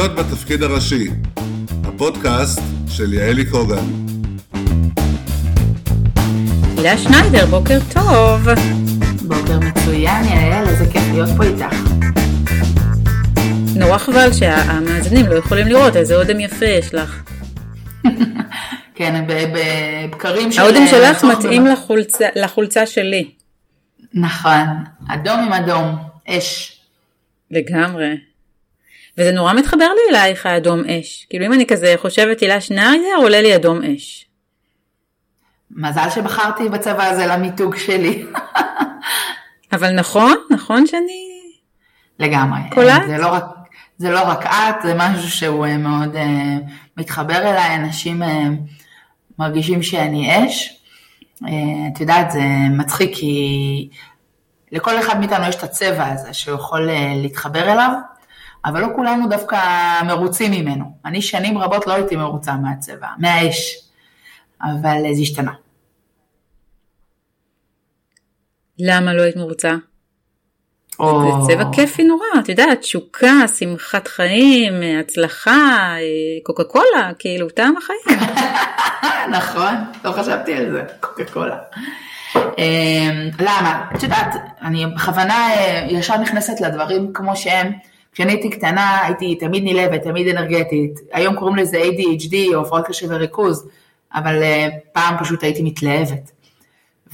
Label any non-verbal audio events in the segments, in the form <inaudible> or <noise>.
להיות בתפקיד הראשי, הפודקאסט של יעלי קוגן. הילה שניידר, בוקר טוב. בוקר מצוין, יעל, איזה כיף להיות פה איתך. נורא חבל שהמאזינים לא יכולים לראות איזה אודם יפה יש לך. <laughs> כן, בבקרים של... האודם שלך מתאים לחולצה, לחולצה שלי. נכון, אדום עם אדום, אש. לגמרי. וזה נורא מתחבר לי אלייך האדום אש. כאילו אם אני כזה חושבת הילה שניידר, עולה לי אדום אש. מזל שבחרתי בצבע הזה למיתוג שלי. <laughs> אבל נכון, נכון שאני... לגמרי. קולט? זה לא רק, זה לא רק את, זה משהו שהוא אה, מאוד uh, מתחבר אליי, אנשים uh, מרגישים שאני אש. Uh, את יודעת, זה מצחיק כי לכל אחד מאיתנו יש את הצבע הזה שהוא יכול uh, להתחבר אליו, אבל לא כולנו דווקא מרוצים ממנו. אני שנים רבות לא הייתי מרוצה מהצבע, מהאש, אבל זה השתנה. למה לא היית מרוצה? או... זה צבע כיפי נורא, את יודעת, תשוקה, שמחת חיים, הצלחה, קוקה קולה, כאילו, טעם החיים. <laughs> נכון, לא חשבתי על זה, קוקה קולה. אמ, למה? את יודעת, אני בכוונה אה, ישר נכנסת לדברים כמו שהם. כשאני הייתי קטנה הייתי תמיד נלהבת, תמיד אנרגטית. היום קוראים לזה ADHD או הפרעות קשב וריכוז, אבל אה, פעם פשוט הייתי מתלהבת.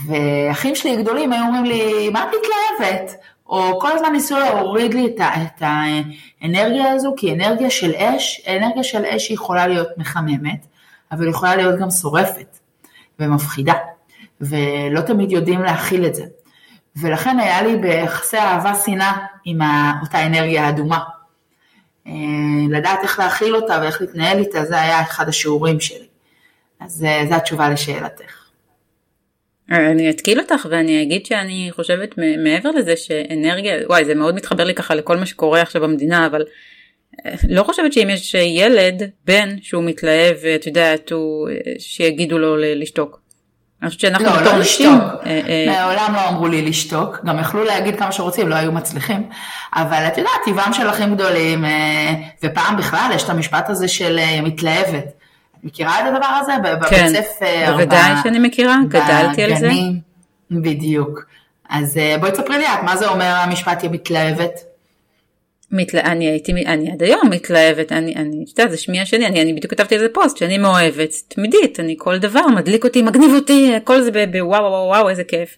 ואחים שלי הגדולים היו אומרים לי, מה את מתלהבת? או כל הזמן ניסו להוריד לי את, את האנרגיה הזו, כי אנרגיה של אש, אנרגיה של אש יכולה להיות מחממת, אבל יכולה להיות גם שורפת ומפחידה, ולא תמיד יודעים להכיל את זה. ולכן היה לי ביחסי אהבה שנאה עם אותה אנרגיה האדומה. אה, לדעת איך להכיל אותה ואיך להתנהל איתה, זה היה אחד השיעורים שלי. אז אה, זו התשובה לשאלתך. אני אתקיל אותך ואני אגיד שאני חושבת מעבר לזה שאנרגיה, וואי זה מאוד מתחבר לי ככה לכל מה שקורה עכשיו במדינה, אבל אה, לא חושבת שאם יש ילד, בן, שהוא מתלהב, את יודעת, הוא, שיגידו לו לשתוק. אני חושבת שאנחנו לא, בתור לא נשים... לשתוק. אה, אה, מעולם לא אמרו לי לשתוק, גם יכלו להגיד כמה שרוצים, לא היו מצליחים. אבל את יודעת, טבעם של אחים גדולים, ופעם בכלל יש את המשפט הזה של מתלהבת. מכירה את הדבר הזה? בבית כן, ספר? בוודאי ב... שאני מכירה, גדלתי על זה. בדיוק. אז אה, בואי תספרי לי את, מה זה אומר המשפט היא מתלהבת? מתלה... אני הייתי, אני עד היום מתלהבת, אני, אני, את יודעת, זה שמי השני, אני, אני בדיוק כתבתי על זה פוסט, שאני מאוהבת, תמידית, אני כל דבר, מדליק אותי, מגניב אותי, הכל זה בוואו וואו וואו, איזה כיף.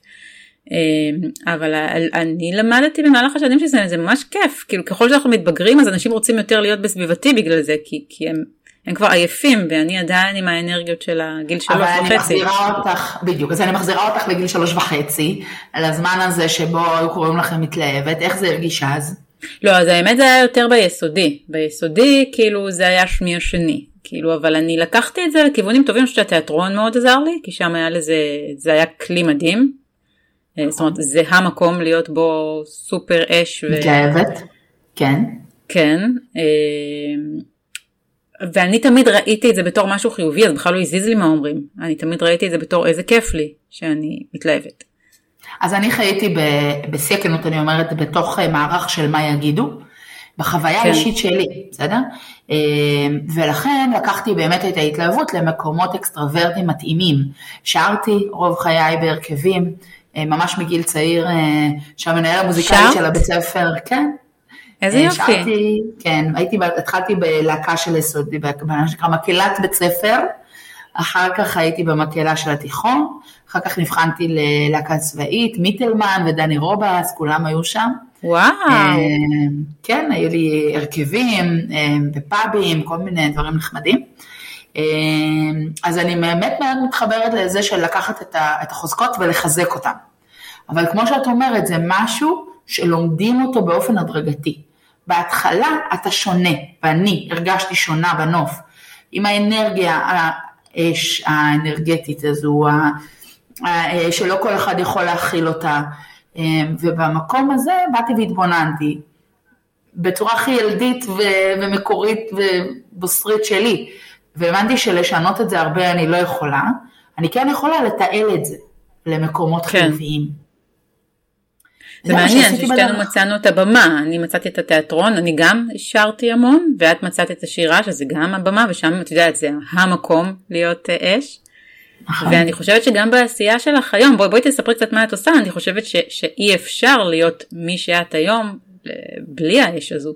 אה, אבל אני למדתי במהלך השנים שזה זה ממש כיף, כאילו ככל שאנחנו מתבגרים אז אנשים רוצים יותר להיות בסביבתי בגלל זה, כי, כי הם הם כבר עייפים ואני עדיין עם האנרגיות של הגיל שלוש וחצי. אבל אני מחזירה אותך, בדיוק, אז אני מחזירה אותך לגיל שלוש וחצי, על הזמן הזה שבו היו קוראים לכם מתלהבת, איך זה הרגיש אז? לא, אז האמת זה היה יותר ביסודי. ביסודי כאילו זה היה שמי השני. כאילו, אבל אני לקחתי את זה לכיוונים טובים, אני חושבת שהתיאטרון מאוד עזר לי, כי שם היה לזה, זה היה כלי מדהים. אה, זאת אומרת, זה המקום להיות בו סופר אש. מתלהבת, כן. כן. אה, ואני תמיד ראיתי את זה בתור משהו חיובי, אז בכלל לא הזיז לי מה אומרים. אני תמיד ראיתי את זה בתור איזה כיף לי שאני מתלהבת. אז אני חייתי בשיא הכנות, אני אומרת, בתוך אה, מערך של מה יגידו, בחוויה כן. האישית שלי, בסדר? אה, ולכן לקחתי באמת את ההתלהבות למקומות אקסטרוורטיים מתאימים. שרתי רוב חיי בהרכבים, אה, ממש מגיל צעיר, שהמנהל המוזיקלי של הבית ספר, כן, איזה יופי. שרתי, כן, הייתי, התחלתי בלהקה של יסודי, במה שנקרא מקהלת בית ספר, אחר כך הייתי במקהלה של התיכון, אחר כך נבחנתי ללהקה צבאית, מיטלמן ודני רובס, כולם היו שם. וואו. אה, כן, היו לי הרכבים אה, בפאבים, כל מיני דברים נחמדים. אה, אז אני באמת מאוד מתחברת לזה של לקחת את החוזקות ולחזק אותן. אבל כמו שאת אומרת, זה משהו שלומדים אותו באופן הדרגתי. בהתחלה אתה שונה, ואני הרגשתי שונה בנוף, עם האנרגיה האש האנרגטית הזו, שלא כל אחד יכול להכיל אותה, ובמקום הזה באתי והתבוננתי, בצורה הכי ילדית ומקורית ובוסרית שלי, והבנתי שלשנות את זה הרבה אני לא יכולה, אני כן יכולה לתעל את זה למקומות כן. חיוביים. זה מעניין ששתינו מצאנו את הבמה, אני מצאתי את התיאטרון, אני גם שרתי המון, ואת מצאת את השירה שזה גם הבמה, ושם את יודעת זה המקום להיות אה, אש. נכון. ואני חושבת שגם בעשייה שלך היום, בואי, בואי תספרי קצת מה את עושה, אני חושבת ש, שאי אפשר להיות מי שאת היום אה, בלי האש הזו.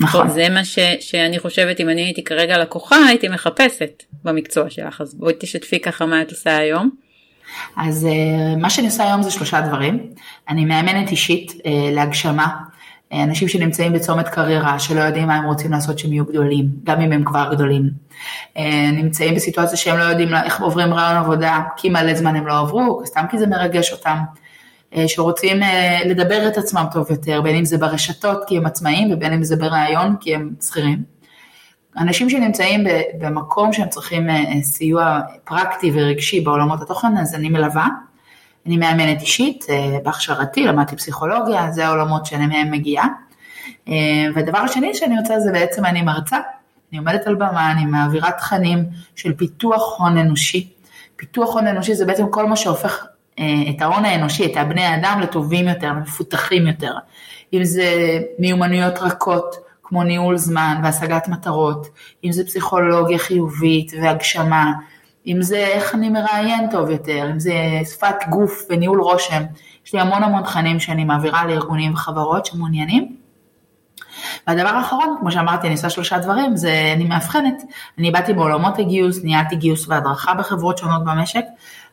נכון. זה מה ש, שאני חושבת אם אני הייתי כרגע לקוחה הייתי מחפשת במקצוע שלך, אז בואי תשתפי ככה מה את עושה היום. אז אה, מה שאני עושה היום זה שלושה דברים. אני מאמנת אישית אה, להגשמה. אה, אנשים שנמצאים בצומת קריירה, שלא יודעים מה הם רוצים לעשות שהם יהיו גדולים, גם אם הם כבר גדולים. נמצאים בסיטואציה שהם לא יודעים איך עוברים רעיון עבודה, כי מלא זמן הם לא עברו, סתם כי זה מרגש אותם. שרוצים לדבר את עצמם טוב יותר, בין אם זה ברשתות כי הם עצמאים ובין אם זה בראיון כי הם שכירים. אנשים שנמצאים במקום שהם צריכים אה, סיוע פרקטי ורגשי בעולמות התוכן, אז אני מלווה. אני מאמנת אישית, אה, בהכשרתי, למדתי פסיכולוגיה, זה העולמות שאני מגיעה. אה, והדבר השני שאני רוצה זה בעצם אני מרצה, אני עומדת על במה, אני מעבירה תכנים של פיתוח הון אנושי. פיתוח הון אנושי זה בעצם כל מה שהופך את ההון האנושי, את הבני האדם לטובים יותר, מפותחים יותר. אם זה מיומנויות רכות, כמו ניהול זמן והשגת מטרות, אם זה פסיכולוגיה חיובית והגשמה, אם זה איך אני מראיין טוב יותר, אם זה שפת גוף וניהול רושם, יש לי המון המון תכנים שאני מעבירה לארגונים וחברות שמעוניינים. והדבר האחרון, כמו שאמרתי, אני עושה שלושה דברים, זה אני מאבחנת. אני באתי בעולמות הגיוס, ניהלתי גיוס והדרכה בחברות שונות במשק,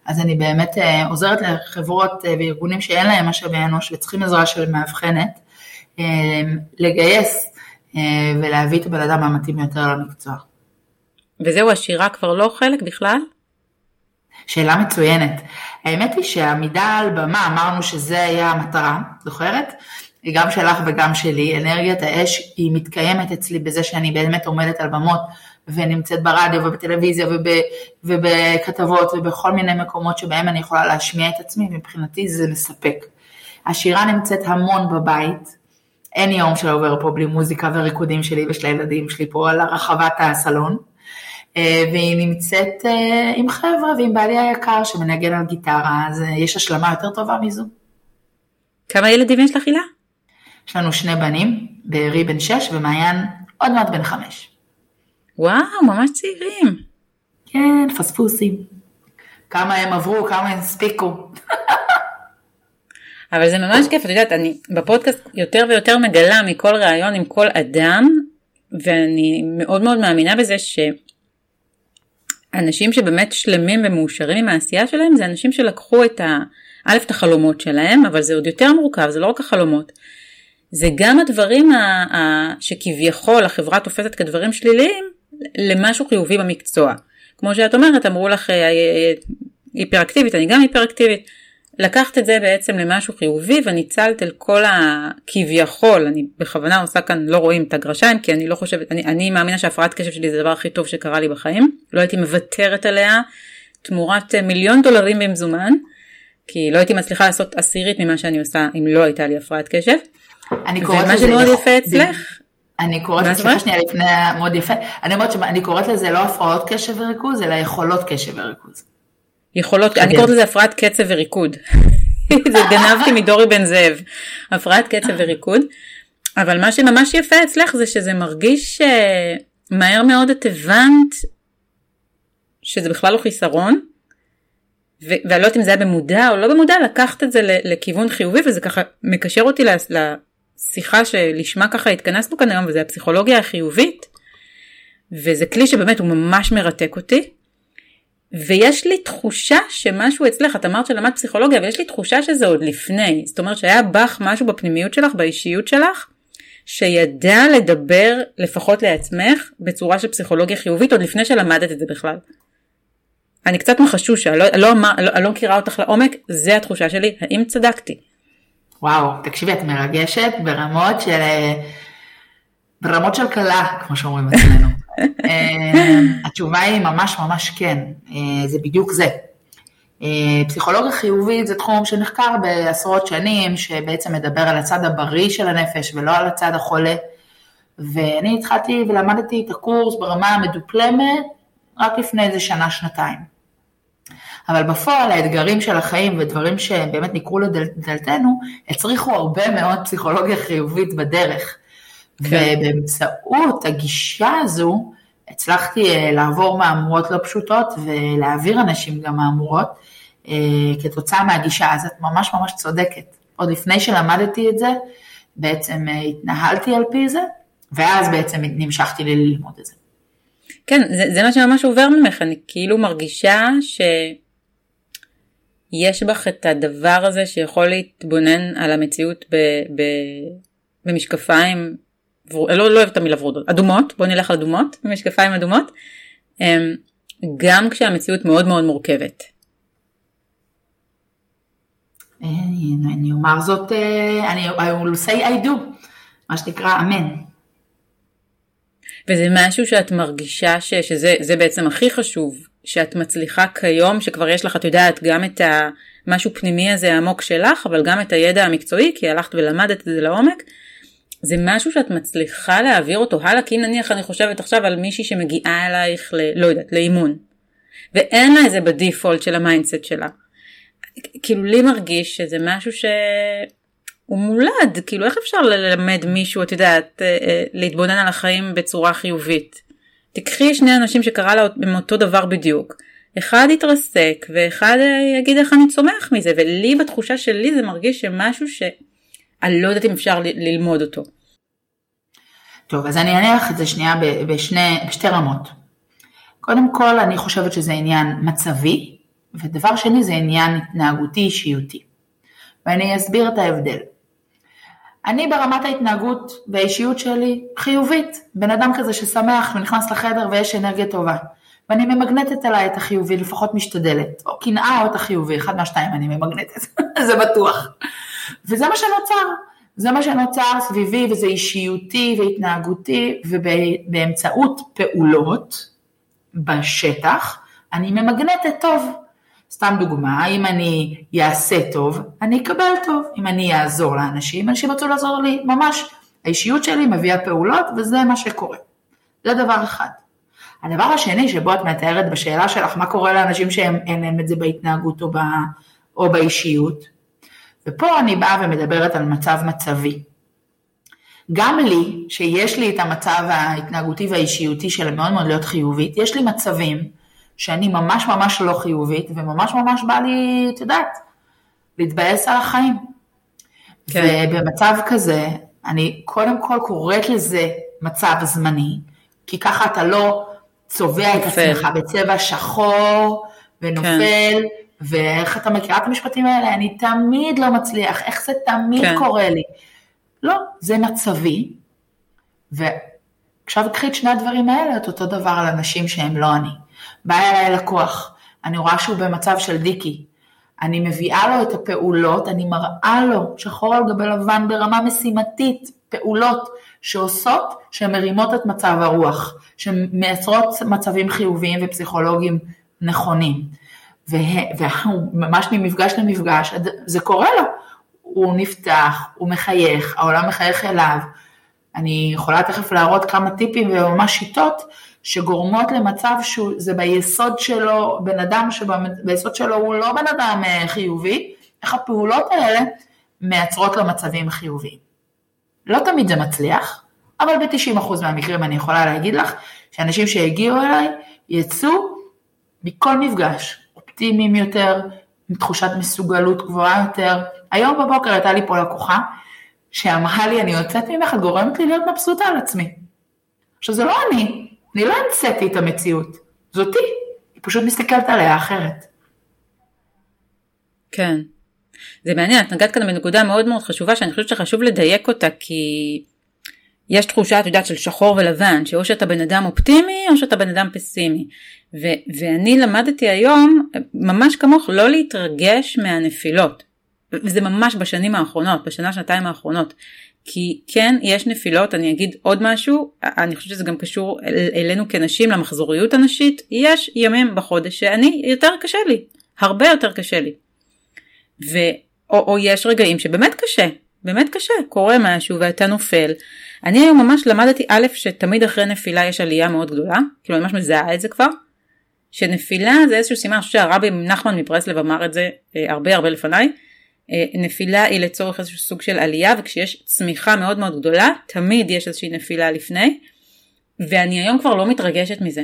אז אני באמת אה, עוזרת לחברות אה, וארגונים שאין להם משאבי אנוש וצריכים עזרה של מאבחנת, אה, לגייס ולהביא את הבן אדם המתאים יותר למקצוע. וזהו, השירה כבר לא חלק בכלל? שאלה מצוינת. האמת היא שהעמידה על במה, אמרנו שזה היה המטרה, זוכרת? גם שלך וגם שלי, אנרגיית האש היא מתקיימת אצלי בזה שאני באמת עומדת על במות ונמצאת ברדיו ובטלוויזיה וב, ובכתבות ובכל מיני מקומות שבהם אני יכולה להשמיע את עצמי, מבחינתי זה מספק. השירה נמצאת המון בבית, אין יום שעובר פה בלי מוזיקה וריקודים שלי ושל הילדים שלי פה על הרחבת הסלון. אה, והיא נמצאת אה, עם חבר'ה ועם בעלי היקר שמנגן על גיטרה, אז אה, יש השלמה יותר טובה מזו. כמה ילדים יש לך הילה? יש לנו שני בנים, בארי בן שש ומעיין עוד מעט בן חמש. וואו, ממש צעירים. כן, פספוסים. כמה הם עברו, כמה הם הספיקו. <laughs> אבל זה ממש כיף, את יודעת, אני בפודקאסט יותר ויותר מגלה מכל ראיון עם כל אדם, ואני מאוד מאוד מאמינה בזה שאנשים שבאמת שלמים ומאושרים עם העשייה שלהם, זה אנשים שלקחו את ה... א', את החלומות שלהם, אבל זה עוד יותר מורכב, זה לא רק החלומות. זה גם הדברים ה- ה- שכביכול החברה תופסת כדברים שליליים, למשהו חיובי במקצוע. כמו שאת אומרת, אמרו לך אה, אה, היפראקטיבית, אני גם היפראקטיבית. לקחת את זה בעצם למשהו חיובי וניצלת על כל הכביכול, אני בכוונה עושה כאן, לא רואים את הגרשיים, כי אני לא חושבת, אני, אני מאמינה שהפרעת קשב שלי זה הדבר הכי טוב שקרה לי בחיים, לא הייתי מוותרת עליה. תמורת מיליון דולרים במזומן, כי לא הייתי מצליחה לעשות עשירית ממה שאני עושה אם לא הייתה לי הפרעת קשב. אני קוראת לזה... ומה שמאוד יפה אצלך, אני קוראת לזה, שנייה לפני, מאוד יפה, אני אומרת שאני קוראת לזה לא הפרעות קשב וריכוז, אלא יכולות קשב וריכוז. יכולות, אני קוראת לזה הפרעת קצב וריקוד. <laughs> זה גנבתי מדורי בן זאב, הפרעת קצב וריקוד. אבל מה שממש יפה אצלך זה שזה מרגיש שמהר מאוד את הבנת שזה בכלל לא חיסרון. ואני לא יודעת אם זה היה במודע או לא במודע, לקחת את זה לכיוון חיובי וזה ככה מקשר אותי לשיחה שלשמה ככה התכנסנו כאן היום וזה הפסיכולוגיה החיובית. וזה כלי שבאמת הוא ממש מרתק אותי. ויש לי תחושה שמשהו אצלך, את אמרת שלמדת פסיכולוגיה, אבל יש לי תחושה שזה עוד לפני. זאת אומרת שהיה בך משהו בפנימיות שלך, באישיות שלך, שידע לדבר לפחות לעצמך בצורה של פסיכולוגיה חיובית עוד לפני שלמדת את זה בכלל. אני קצת מחשושה, לא, לא, לא, לא מכירה אותך לעומק, זה התחושה שלי, האם צדקתי? וואו, תקשיבי, את מרגשת ברמות של, ברמות של כלה, כמו שאומרים אצלנו. אה, התשובה היא ממש ממש כן, אה, זה בדיוק זה. אה, פסיכולוגיה חיובית זה תחום שנחקר בעשרות שנים, שבעצם מדבר על הצד הבריא של הנפש ולא על הצד החולה. ואני התחלתי ולמדתי את הקורס ברמה המדופלמת רק לפני איזה שנה-שנתיים. אבל בפועל האתגרים של החיים ודברים שבאמת נקרו לדלתנו, הצריכו הרבה מאוד פסיכולוגיה חיובית בדרך. כן. ובאמצעות הגישה הזו, הצלחתי אה, לעבור מהמורות לא פשוטות ולהעביר אנשים גם מהמורות אה, כתוצאה מהגישה, אז את ממש ממש צודקת. עוד לפני שלמדתי את זה, בעצם אה, התנהלתי על פי זה, ואז בעצם נמשכתי ללמוד את זה. כן, זה, זה מה שממש עובר ממך, אני כאילו מרגישה שיש בך את הדבר הזה שיכול להתבונן על המציאות ב, ב, במשקפיים, לא, לא אוהבת את המילה ורודות, אדומות, בוא נלך על אדומות, במשקפיים אדומות, אמ, גם כשהמציאות מאוד מאוד מורכבת. אני, אני אומר זאת, אה, אני, I will say I do, מה שנקרא אמן. וזה משהו שאת מרגישה ש, שזה בעצם הכי חשוב, שאת מצליחה כיום, שכבר יש לך, את יודעת, גם את המשהו פנימי הזה העמוק שלך, אבל גם את הידע המקצועי, כי הלכת ולמדת את זה לעומק, זה משהו שאת מצליחה להעביר אותו הלאה, כי אם נניח אני חושבת עכשיו על מישהי שמגיעה אלייך, ל, לא יודעת, לאימון, ואין לה איזה ב default של ה mindset שלה. כאילו לי מרגיש שזה משהו שהוא מולד, כאילו איך אפשר ללמד מישהו, את יודעת, אה, אה, להתבונן על החיים בצורה חיובית. תקחי שני אנשים שקרה להם אותו דבר בדיוק. אחד יתרסק ואחד אה, יגיד איך אני צומח מזה ולי בתחושה שלי זה מרגיש שמשהו שאני לא יודעת אם אפשר ללמוד אותו. טוב אז אני אענה לך את זה שנייה בשני, בשתי רמות. קודם כל אני חושבת שזה עניין מצבי ודבר שני זה עניין התנהגותי אישיותי. ואני אסביר את ההבדל. אני ברמת ההתנהגות והאישיות שלי חיובית, בן אדם כזה ששמח ונכנס לחדר ויש אנרגיה טובה. ואני ממגנטת עליי את החיובי, לפחות משתדלת, או קנאה או את החיובי, אחד מהשתיים אני ממגנטת, <laughs> זה בטוח. וזה מה שנוצר, זה מה שנוצר סביבי וזה אישיותי והתנהגותי ובאמצעות פעולות בשטח אני ממגנטת טוב. סתם דוגמה, אם אני אעשה טוב, אני אקבל טוב. אם אני אעזור לאנשים, אנשים ירצו לעזור לי, ממש. האישיות שלי מביאה פעולות וזה מה שקורה. זה דבר אחד. הדבר השני שבו את מתארת בשאלה שלך, מה קורה לאנשים שאין להם את זה בהתנהגות או, ב, או באישיות, ופה אני באה ומדברת על מצב מצבי. גם לי, שיש לי את המצב ההתנהגותי והאישיותי של מאוד מאוד להיות חיובית, יש לי מצבים שאני ממש ממש לא חיובית, וממש ממש בא לי, את יודעת, להתבאס על החיים. כן. ובמצב כזה, אני קודם כל קוראת לזה מצב זמני, כי ככה אתה לא צובע את עצמך בצבע שחור ונופל, כן. ואיך אתה מכירה את המשפטים האלה? אני תמיד לא מצליח, איך זה תמיד כן. קורה לי. לא, זה מצבי, ועכשיו קחי את שני הדברים האלה, את אותו דבר על אנשים שהם לא אני. בא אליי לקוח, אני רואה שהוא במצב של דיקי, אני מביאה לו את הפעולות, אני מראה לו שחור על גבי לבן ברמה משימתית, פעולות שעושות, שמרימות את מצב הרוח, שמייצרות מצבים חיוביים ופסיכולוגיים נכונים. והוא ממש ממפגש למפגש, זה קורה לו, הוא נפתח, הוא מחייך, העולם מחייך אליו. אני יכולה תכף להראות כמה טיפים וממש שיטות שגורמות למצב שזה ביסוד שלו, בן אדם שביסוד שלו הוא לא בן אדם אה, חיובי, איך הפעולות האלה מייצרות לו מצבים חיוביים. לא תמיד זה מצליח, אבל ב-90% מהמקרים אני יכולה להגיד לך שאנשים שהגיעו אליי יצאו מכל מפגש אופטימיים יותר, עם תחושת מסוגלות גבוהה יותר. היום בבוקר הייתה לי פה לקוחה שאמרה לי, אני יוצאת ממך, את גורמת לי להיות מבסוטה על עצמי. עכשיו זה לא אני, אני לא המצאתי את המציאות, זאתי, היא פשוט מסתכלת עליה אחרת. כן. זה מעניין, את נגעת כאן בנקודה מאוד מאוד חשובה שאני חושבת שחשוב לדייק אותה כי יש תחושה, את יודעת, של שחור ולבן, שאו שאתה בן אדם אופטימי או שאתה בן אדם פסימי. ו- ואני למדתי היום, ממש כמוך, לא להתרגש מהנפילות. וזה ממש בשנים האחרונות, בשנה, שנתיים האחרונות. כי כן, יש נפילות, אני אגיד עוד משהו, אני חושבת שזה גם קשור אל, אלינו כנשים, למחזוריות הנשית, יש ימים בחודש שאני, יותר קשה לי, הרבה יותר קשה לי. ו, או, או יש רגעים שבאמת קשה, באמת קשה, קורה משהו ואתה נופל. אני היום ממש למדתי א', שתמיד אחרי נפילה יש עלייה מאוד גדולה, כאילו אני ממש מזהה את זה כבר, שנפילה זה איזשהו סימן, אני חושבת שהרבי נחמן מברסלב אמר את זה אה, הרבה הרבה לפניי, אה, נפילה היא לצורך איזשהו סוג של עלייה וכשיש צמיחה מאוד מאוד גדולה תמיד יש איזושהי נפילה לפני ואני היום כבר לא מתרגשת מזה.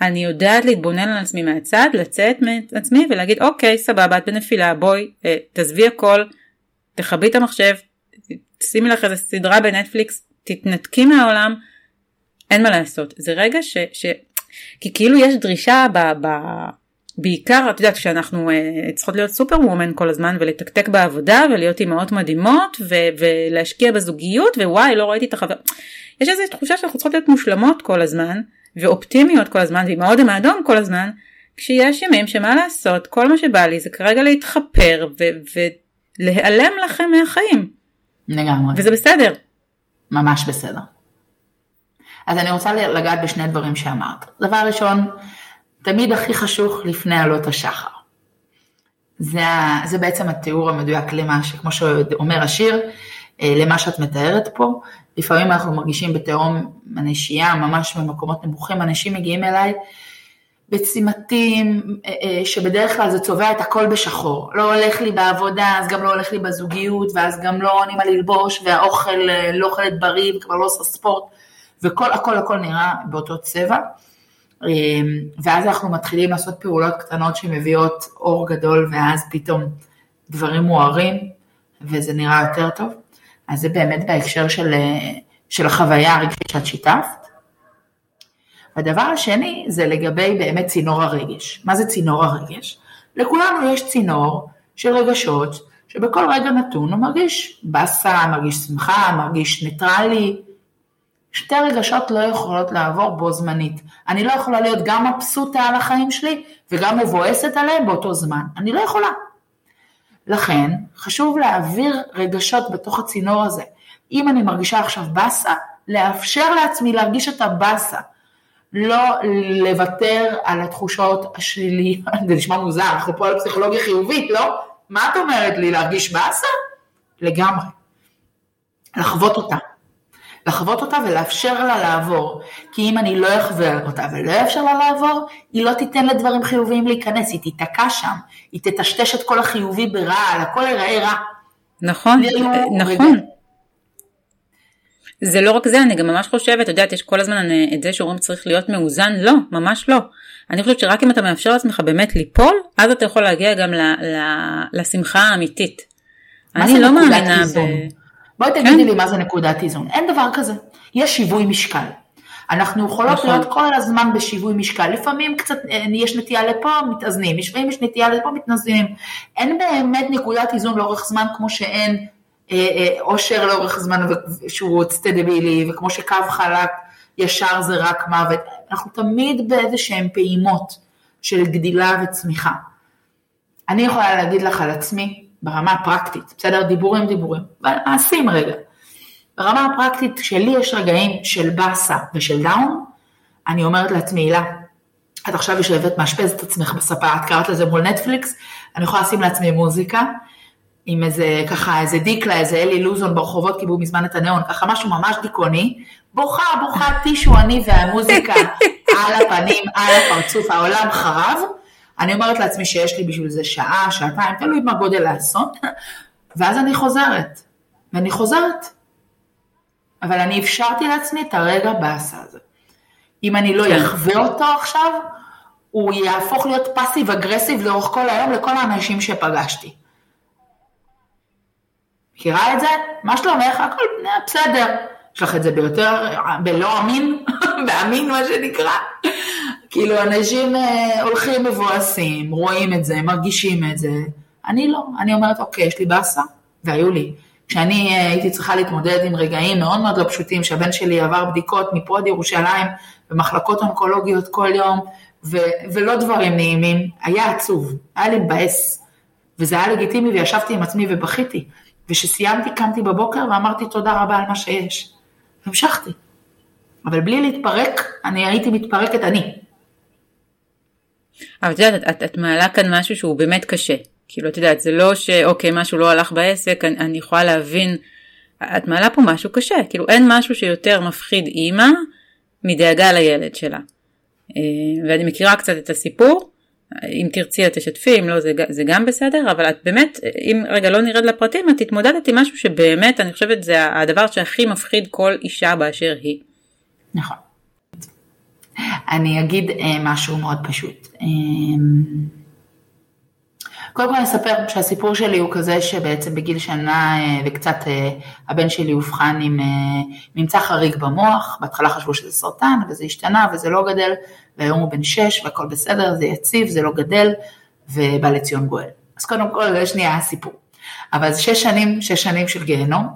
אני יודעת להתבונן על עצמי מהצד, לצאת מעצמי ולהגיד אוקיי סבבה את בנפילה בואי אה, תעזבי הכל, תכבי את המחשב, שימי לך איזה סדרה בנטפליקס, תתנתקי מהעולם, אין מה לעשות. זה רגע ש... ש... כי כאילו יש דרישה ב... ב... בעיקר את יודעת כשאנחנו uh, צריכות להיות סופר וומן כל הזמן ולתקתק בעבודה ולהיות אימהות מדהימות ו- ולהשקיע בזוגיות ווואי לא ראיתי את החבר. יש איזו תחושה שאנחנו צריכות להיות מושלמות כל הזמן ואופטימיות כל הזמן ועם האודם האדום כל הזמן כשיש ימים שמה לעשות כל מה שבא לי זה כרגע להתחפר ו- ולהיעלם לכם מהחיים. לגמרי. וזה בסדר. ממש בסדר. אז אני רוצה לגעת בשני דברים שאמרת. דבר ראשון, תמיד הכי חשוך לפני עלות השחר. זה, זה בעצם התיאור המדויק למה שכמו שאומר השיר, אה, למה שאת מתארת פה. לפעמים אנחנו מרגישים בתהום הנשייה, ממש במקומות נמוכים, אנשים מגיעים אליי בצמתים אה, אה, שבדרך כלל זה צובע את הכל בשחור. לא הולך לי בעבודה, אז גם לא הולך לי בזוגיות, ואז גם לא עונים על ללבוש, והאוכל לא אוכלת בריא, וכבר לא עושה ספורט, וכל הכל הכל נראה באותו צבע. ואז אנחנו מתחילים לעשות פעולות קטנות שמביאות אור גדול, ואז פתאום דברים מוארים, וזה נראה יותר טוב. אז זה באמת בהקשר של, של החוויה הרגשית שאת שיתפת. הדבר השני זה לגבי באמת צינור הרגש. מה זה צינור הרגש? לכולנו יש צינור של רגשות, שבכל רגע נתון הוא מרגיש באסה, מרגיש שמחה, מרגיש ניטרלי, שתי רגשות לא יכולות לעבור בו זמנית. אני לא יכולה להיות גם מבסוטה על החיים שלי וגם מבואסת עליהם באותו זמן. אני לא יכולה. לכן, חשוב להעביר רגשות בתוך הצינור הזה. אם אני מרגישה עכשיו באסה, לאפשר לעצמי להרגיש את הבאסה. לא לוותר על התחושות השליליות, <laughs> זה נשמע מוזר, אנחנו פה על פסיכולוגיה חיובית, לא? מה את אומרת לי, להרגיש באסה? לגמרי. לחוות אותה. לחוות אותה ולאפשר לה לעבור. כי אם אני לא אחווה אותה ולא אאפשר לה לעבור, היא לא תיתן לדברים חיוביים להיכנס, היא תיתקע שם, היא תטשטש את כל החיובי ברעל, הכל ייראה רע. נכון, נכון. זה לא רק זה, אני גם ממש חושבת, את יודעת, יש כל הזמן אה, את זה שאומרים צריך להיות מאוזן, לא, ממש לא. אני חושבת שרק אם אתה מאפשר לעצמך באמת ליפול, אז אתה יכול להגיע גם ל, ל, לשמחה האמיתית. אני לא מאמינה ב... בואי תגידי כן? לי מה זה נקודת איזון. אין דבר כזה. יש שיווי משקל. אנחנו יכולות נכון. להיות כל הזמן בשיווי משקל, לפעמים קצת אה, יש נטייה לפה, מתאזנים, לפעמים יש נטייה לפה, מתאזנים. אין באמת נקודת איזון לאורך זמן כמו שאין אושר אה, אה, לאורך זמן שהוא סטדיבילי, וכמו שקו חלק ישר זה רק מוות. אנחנו תמיד באיזה שהן פעימות של גדילה וצמיחה. אני יכולה להגיד לך על עצמי, ברמה הפרקטית, בסדר? דיבורים דיבורים, מעשים רגע. ברמה הפרקטית, כשלי יש רגעים של באסה ושל down, אני אומרת לעצמי, הילה, את עכשיו יושבת, מאשפזת את עצמך בספה, את קראת לזה מול נטפליקס, אני יכולה לשים לעצמי מוזיקה, עם איזה, ככה, איזה דיקלה, איזה אלי לוזון ברחובות קיבלו מזמן את הניאון, ככה משהו ממש דיכאוני, בוכה, בוכה, טישו אני והמוזיקה <laughs> על הפנים, על הפרצוף, העולם חרב, אני אומרת לעצמי שיש לי בשביל זה שעה, שעתיים, תלוי מה גודל האסון, ואז אני חוזרת, ואני חוזרת. אבל אני אפשרתי לעצמי את הרגע באסה הזה. אם אני לא כן. אחווה אותו עכשיו, הוא יהפוך להיות פאסיב אגרסיב לאורך כל היום לכל האנשים שפגשתי. מכירה את זה? מה שלומך? הכל בסדר. יש לך את זה ביותר, בלא אמין, <laughs> באמין מה שנקרא. כאילו אנשים אה, הולכים מבואסים, רואים את זה, מרגישים את זה. אני לא, אני אומרת אוקיי, יש לי באסה, והיו לי. כשאני אה, הייתי צריכה להתמודד עם רגעים מאוד מאוד לא פשוטים, שהבן שלי עבר בדיקות מפה עד ירושלים, במחלקות אונקולוגיות כל יום, ו- ולא דברים נעימים, היה עצוב, היה לי מבאס, וזה היה לגיטימי וישבתי עם עצמי ובכיתי. וכשסיימתי קמתי בבוקר ואמרתי תודה רבה על מה שיש. המשכתי. אבל בלי להתפרק, אני הייתי מתפרקת אני. אבל את יודעת, את, את מעלה כאן משהו שהוא באמת קשה. כאילו, את יודעת, זה לא שאוקיי, משהו לא הלך בעסק, אני, אני יכולה להבין, את מעלה פה משהו קשה. כאילו, אין משהו שיותר מפחיד אימא מדאגה לילד שלה. אה, ואני מכירה קצת את הסיפור, אם תרצי את תשתפי, אם לא זה, זה גם בסדר, אבל את באמת, אם רגע לא נרד לפרטים, את התמודדת עם משהו שבאמת, אני חושבת זה הדבר שהכי מפחיד כל אישה באשר היא. נכון. אני אגיד אה, משהו מאוד פשוט. אה, קודם כל אספר שהסיפור שלי הוא כזה שבעצם בגיל שנה אה, וקצת הבן שלי אובחן עם ממצא חריג במוח, בהתחלה חשבו שזה סרטן וזה השתנה וזה לא גדל, והיום הוא בן שש והכל בסדר, זה יציב, זה לא גדל, ובא לציון גואל. אז קודם כל זה שנייה הסיפור. אבל זה שש שנים, שש שנים של גיהנום,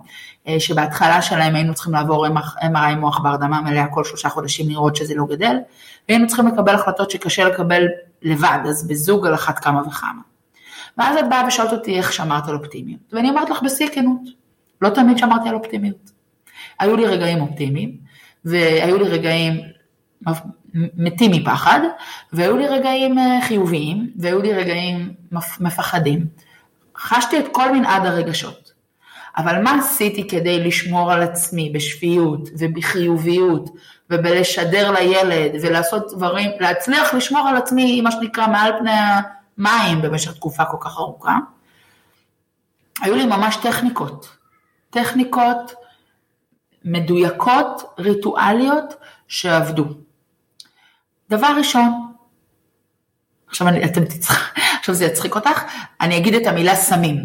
שבהתחלה שלהם היינו צריכים לעבור MRI מוח בהרדמה מלאה כל שלושה חודשים לראות שזה לא גדל, והיינו צריכים לקבל החלטות שקשה לקבל לבד, אז בזוג על אחת כמה וכמה. ואז את באה ושואלת אותי איך שמרת על אופטימיות, ואני אומרת לך בשיא הכנות, לא תמיד שמרתי על אופטימיות. היו לי רגעים אופטימיים, והיו לי רגעים מתים מפחד, והיו לי רגעים אה, חיוביים, והיו לי רגעים מפחדים. חשתי את כל מנעד הרגשות. אבל מה עשיתי כדי לשמור על עצמי בשפיות ובחיוביות ובלשדר לילד ולעשות דברים, להצליח לשמור על עצמי, מה שנקרא, מעל פני מים במשך תקופה כל כך ארוכה. היו לי ממש טכניקות, טכניקות מדויקות, ריטואליות, שעבדו. דבר ראשון, עכשיו אני, אתם תצחק, עכשיו זה יצחיק אותך, אני אגיד את המילה סמים.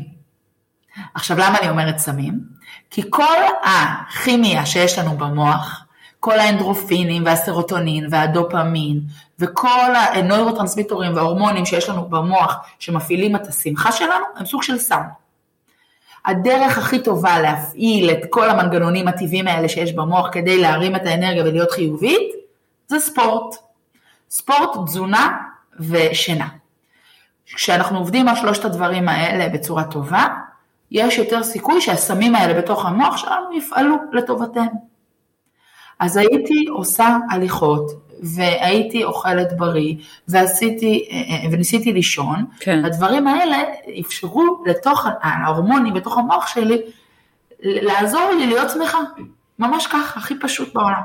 עכשיו למה אני אומרת סמים? כי כל הכימיה שיש לנו במוח, כל האנדורפינים והסרוטונין והדופמין וכל הנוירוטרנסמיטורים וההורמונים שיש לנו במוח שמפעילים את השמחה שלנו הם סוג של סם. הדרך הכי טובה להפעיל את כל המנגנונים הטבעיים האלה שיש במוח כדי להרים את האנרגיה ולהיות חיובית זה ספורט. ספורט, תזונה ושינה. כשאנחנו עובדים על שלושת הדברים האלה בצורה טובה, יש יותר סיכוי שהסמים האלה בתוך המוח שלנו יפעלו לטובתנו. אז הייתי עושה הליכות, והייתי אוכלת בריא, ועשיתי, וניסיתי לישון, כן. הדברים האלה אפשרו לתוך ההורמונים בתוך המוח שלי, לעזור לי להיות שמחה, ממש ככה, הכי פשוט בעולם.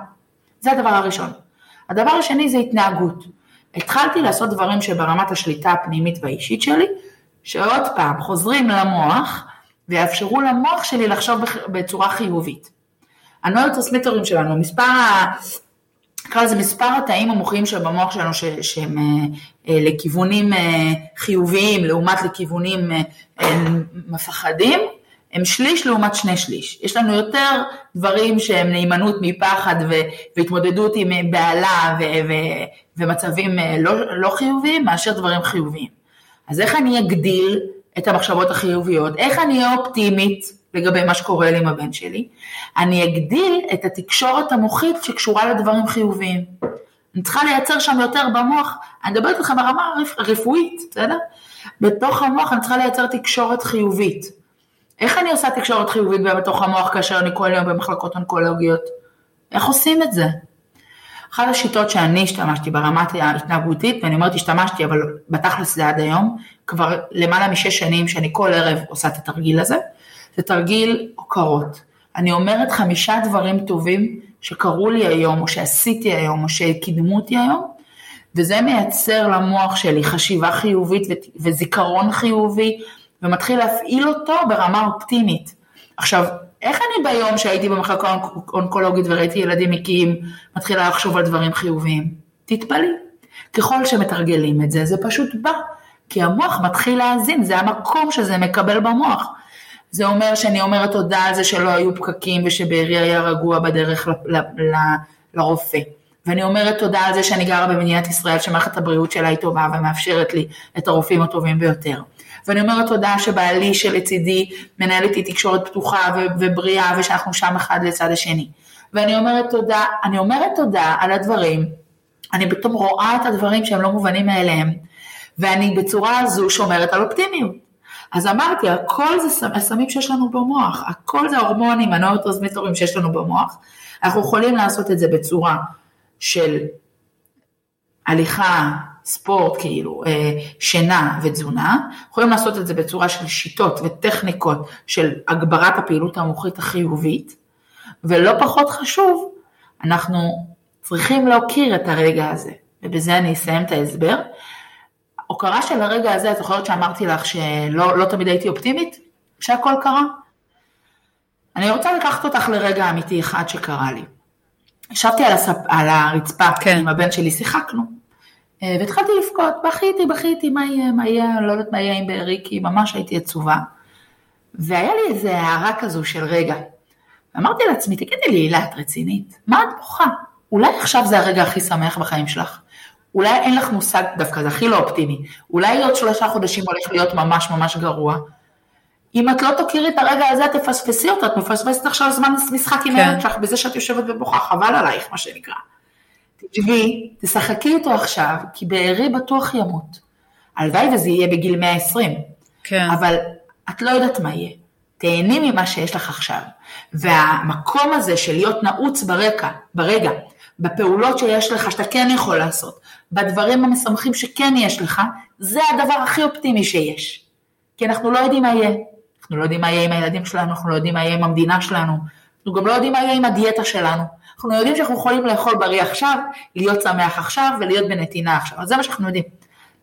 זה הדבר הראשון. הדבר השני זה התנהגות. התחלתי לעשות דברים שברמת השליטה הפנימית והאישית שלי, שעוד פעם חוזרים למוח, ויאפשרו למוח שלי לחשוב בצורה חיובית. הנוירוטרסמיטרים שלנו, מספר, נקרא לזה מספר התאים המוחיים שבמוח שלנו ש, שהם אה, אה, לכיוונים אה, חיוביים לעומת לכיוונים מפחדים, הם שליש לעומת שני שליש. יש לנו יותר דברים שהם נאמנות מפחד והתמודדות עם בהלה ומצבים לא, לא חיוביים מאשר דברים חיוביים. אז איך אני אגדיל את המחשבות החיוביות? איך אני אהיה אופטימית? לגבי מה שקורה לי עם הבן שלי, אני אגדיל את התקשורת המוחית שקשורה לדברים חיוביים. אני צריכה לייצר שם יותר במוח, אני מדברת איתכם ברמה הרפואית, בסדר? בתוך המוח אני צריכה לייצר תקשורת חיובית. איך אני עושה תקשורת חיובית בתוך המוח כאשר אני כל יום במחלקות אונקולוגיות? איך עושים את זה? אחת השיטות שאני השתמשתי ברמת ההתנהגותית, ואני אומרת השתמשתי, אבל בתכלס זה עד היום, כבר למעלה משש שנים שאני כל ערב עושה את התרגיל הזה, זה תרגיל הוקרות. אני אומרת חמישה דברים טובים שקרו לי היום, או שעשיתי היום, או שקידמו אותי היום, וזה מייצר למוח שלי חשיבה חיובית וזיכרון חיובי, ומתחיל להפעיל אותו ברמה אופטימית. עכשיו, איך אני ביום שהייתי במחלקה אונקולוגית וראיתי ילדים מקיאים, מתחילה לחשוב על דברים חיוביים? תתפלאי. ככל שמתרגלים את זה, זה פשוט בא. כי המוח מתחיל להאזין, זה המקום שזה מקבל במוח. זה אומר שאני אומרת תודה על זה שלא היו פקקים ושבארי היה רגוע בדרך ל, ל, ל, לרופא. ואני אומרת תודה על זה שאני גרה במדינת ישראל שמערכת הבריאות שלה היא טובה ומאפשרת לי את הרופאים הטובים ביותר. ואני אומרת תודה שבעלי שלצידי מנהל איתי תקשורת פתוחה ו- ובריאה ושאנחנו שם אחד לצד השני. ואני אומרת תודה, אני אומרת תודה על הדברים, אני פתאום רואה את הדברים שהם לא מובנים מאליהם, ואני בצורה הזו שומרת על אופטימיות. אז אמרתי, הכל זה הסמים שיש לנו במוח, הכל זה ההורמונים, הנוירוטרנסמיטורים שיש לנו במוח. אנחנו יכולים לעשות את זה בצורה של הליכה, ספורט, כאילו, אה, שינה ותזונה. יכולים לעשות את זה בצורה של שיטות וטכניקות של הגברת הפעילות המוחית החיובית. ולא פחות חשוב, אנחנו צריכים להוקיר את הרגע הזה. ובזה אני אסיים את ההסבר. הוקרה של הרגע הזה, את זוכרת שאמרתי לך שלא לא תמיד הייתי אופטימית כשהכל קרה? אני רוצה לקחת אותך לרגע אמיתי אחד שקרה לי. ישבתי על, הספ... על הרצפה כן. עם הבן שלי, שיחקנו. אה, והתחלתי לבכות, בכיתי, בכיתי, מה יהיה, מה יהיה, לא יודעת מה יהיה עם בארי, כי ממש הייתי עצובה. והיה לי איזו הערה כזו של רגע. אמרתי לעצמי, תגידי לי, הילה, את רצינית? מה את בוכה? אולי עכשיו זה הרגע הכי שמח בחיים שלך. אולי אין לך מושג, דווקא זה הכי לא אופטימי. אולי עוד שלושה חודשים הולך להיות ממש ממש גרוע. אם את לא תכירי את הרגע הזה, את תפספסי אותו, את מפספסת עכשיו זמן משחק עם כן. הילד שלך, בזה שאת יושבת ובוכה, חבל עלייך, מה שנקרא. תשבי, תשחקי איתו עכשיו, כי בארי בטוח ימות. הלוואי וזה יהיה בגיל 120, כן. אבל את לא יודעת מה יהיה. תהני ממה שיש לך עכשיו. והמקום הזה של להיות נעוץ ברקע, ברגע, בפעולות שיש לך, שאתה כן יכול לעשות, בדברים המשמחים שכן יש לך, זה הדבר הכי אופטימי שיש. כי אנחנו לא יודעים מה יהיה. אנחנו לא יודעים מה יהיה עם הילדים שלנו, אנחנו לא יודעים מה יהיה עם המדינה שלנו, אנחנו גם לא יודעים מה יהיה עם הדיאטה שלנו. אנחנו יודעים שאנחנו יכולים לאכול בריא עכשיו, להיות שמח עכשיו ולהיות בנתינה עכשיו. אז זה מה שאנחנו יודעים.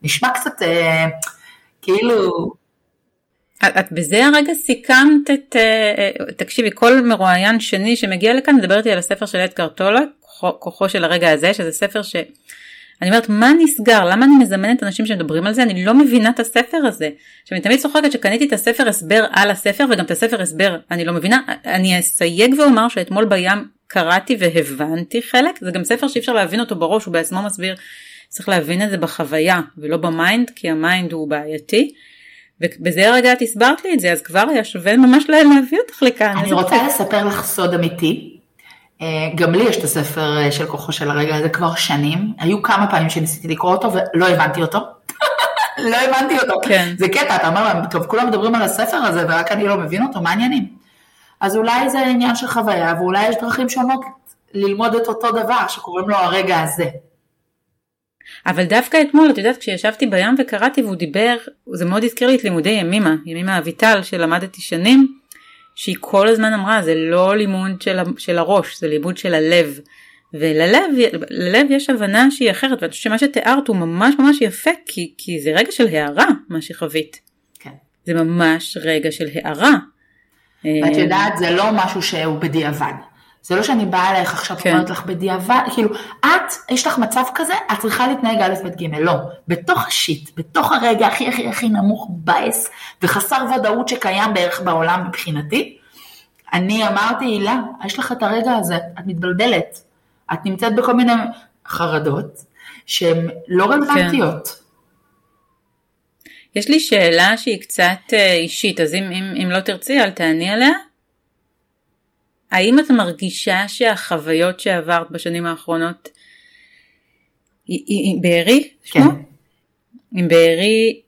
נשמע קצת אה, כאילו... את, את בזה הרגע סיכמת את, אה, אה, תקשיבי, כל מרואיין שני שמגיע לכאן מדבר איתי על הספר של אדקר טולה, כוחו של הרגע הזה, שזה ספר ש... אני אומרת, מה נסגר? למה אני מזמנת אנשים שמדברים על זה? אני לא מבינה את הספר הזה. עכשיו, אני תמיד צוחקת שקניתי את הספר הסבר על הספר, וגם את הספר הסבר אני לא מבינה. אני אסייג ואומר שאתמול בים קראתי והבנתי חלק, זה גם ספר שאי אפשר להבין אותו בראש, הוא בעצמו מסביר, צריך להבין את זה בחוויה, ולא ב mind, כי ה mind הוא בעייתי. ובזה הרגע את הסברת לי את זה, אז כבר היה שווה ממש להביא אותך לכאן. אני רוצה לספר לך סוד אמיתי. אה, גם לי יש את הספר אה, של כוחו של הרגע הזה כבר שנים. היו כמה פעמים שניסיתי לקרוא אותו ולא הבנתי אותו. <laughs> לא הבנתי אותו. כן. זה קטע, אתה אומר טוב, כולם מדברים על הספר הזה ורק אני לא מבין אותו, מה העניינים? אז אולי זה עניין של חוויה, ואולי יש דרכים שונות ללמוד את אותו דבר שקוראים לו הרגע הזה. אבל דווקא אתמול, את יודעת, כשישבתי בים וקראתי והוא דיבר, זה מאוד הזכיר לי את לימודי ימימה, ימימה אביטל שלמדתי שנים, שהיא כל הזמן אמרה, זה לא לימוד של, של הראש, זה לימוד של הלב. וללב ללב יש הבנה שהיא אחרת, ואני חושבת שמה שתיארת הוא ממש ממש יפה, כי, כי זה רגע של הערה, מה שחווית. כן. זה ממש רגע של הערה. ואת אה, יודעת, זה לא משהו שהוא בדיעבד. זה לא שאני באה אלייך עכשיו כן. ואומרת לך בדיעבד, כאילו, את, יש לך מצב כזה, את צריכה להתנהג א', ב', ג', לא. בתוך השיט, בתוך הרגע הכי הכי הכי נמוך, בייס, וחסר ודאות שקיים בערך בעולם מבחינתי, אני אמרתי, הילה, יש לך את הרגע הזה, את מתבלבלת. את נמצאת בכל מיני חרדות שהן לא רלוונטיות. יש לי שאלה שהיא קצת אה, אישית, אז אם, אם, אם לא תרצי, אל תעני עליה. האם את מרגישה שהחוויות שעברת בשנים האחרונות, עם בארי, שמו? כן. עם בארי,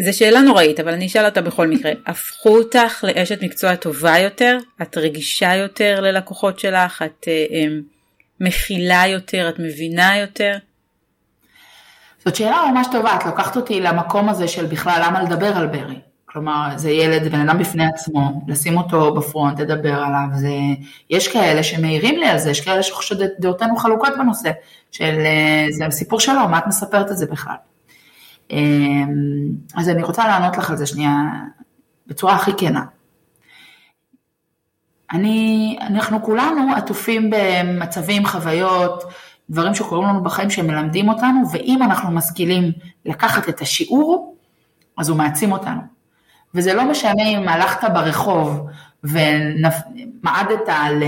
זו שאלה נוראית, אבל אני אשאל אותה בכל מקרה. <laughs> הפכו אותך לאשת מקצוע טובה יותר? את רגישה יותר ללקוחות שלך? את אה, אה, מכילה יותר? את מבינה יותר? זאת שאלה ממש טובה, את לוקחת אותי למקום הזה של בכלל למה לדבר על ברי. כלומר, זה ילד, בן אדם בפני עצמו, לשים אותו בפרונט, לדבר עליו, זה... יש כאלה שמעירים לי על זה, יש כאלה שחושבים דעותינו חלוקות בנושא, של אה, זה הסיפור שלו, מה את מספרת את זה בכלל? אמ, אז אני רוצה לענות לך על זה שנייה, בצורה הכי כנה. אני, אנחנו כולנו עטופים במצבים, חוויות, דברים שקורים לנו בחיים שמלמדים אותנו, ואם אנחנו משכילים לקחת את השיעור, אז הוא מעצים אותנו. וזה לא משנה אם הלכת ברחוב ומעדת על,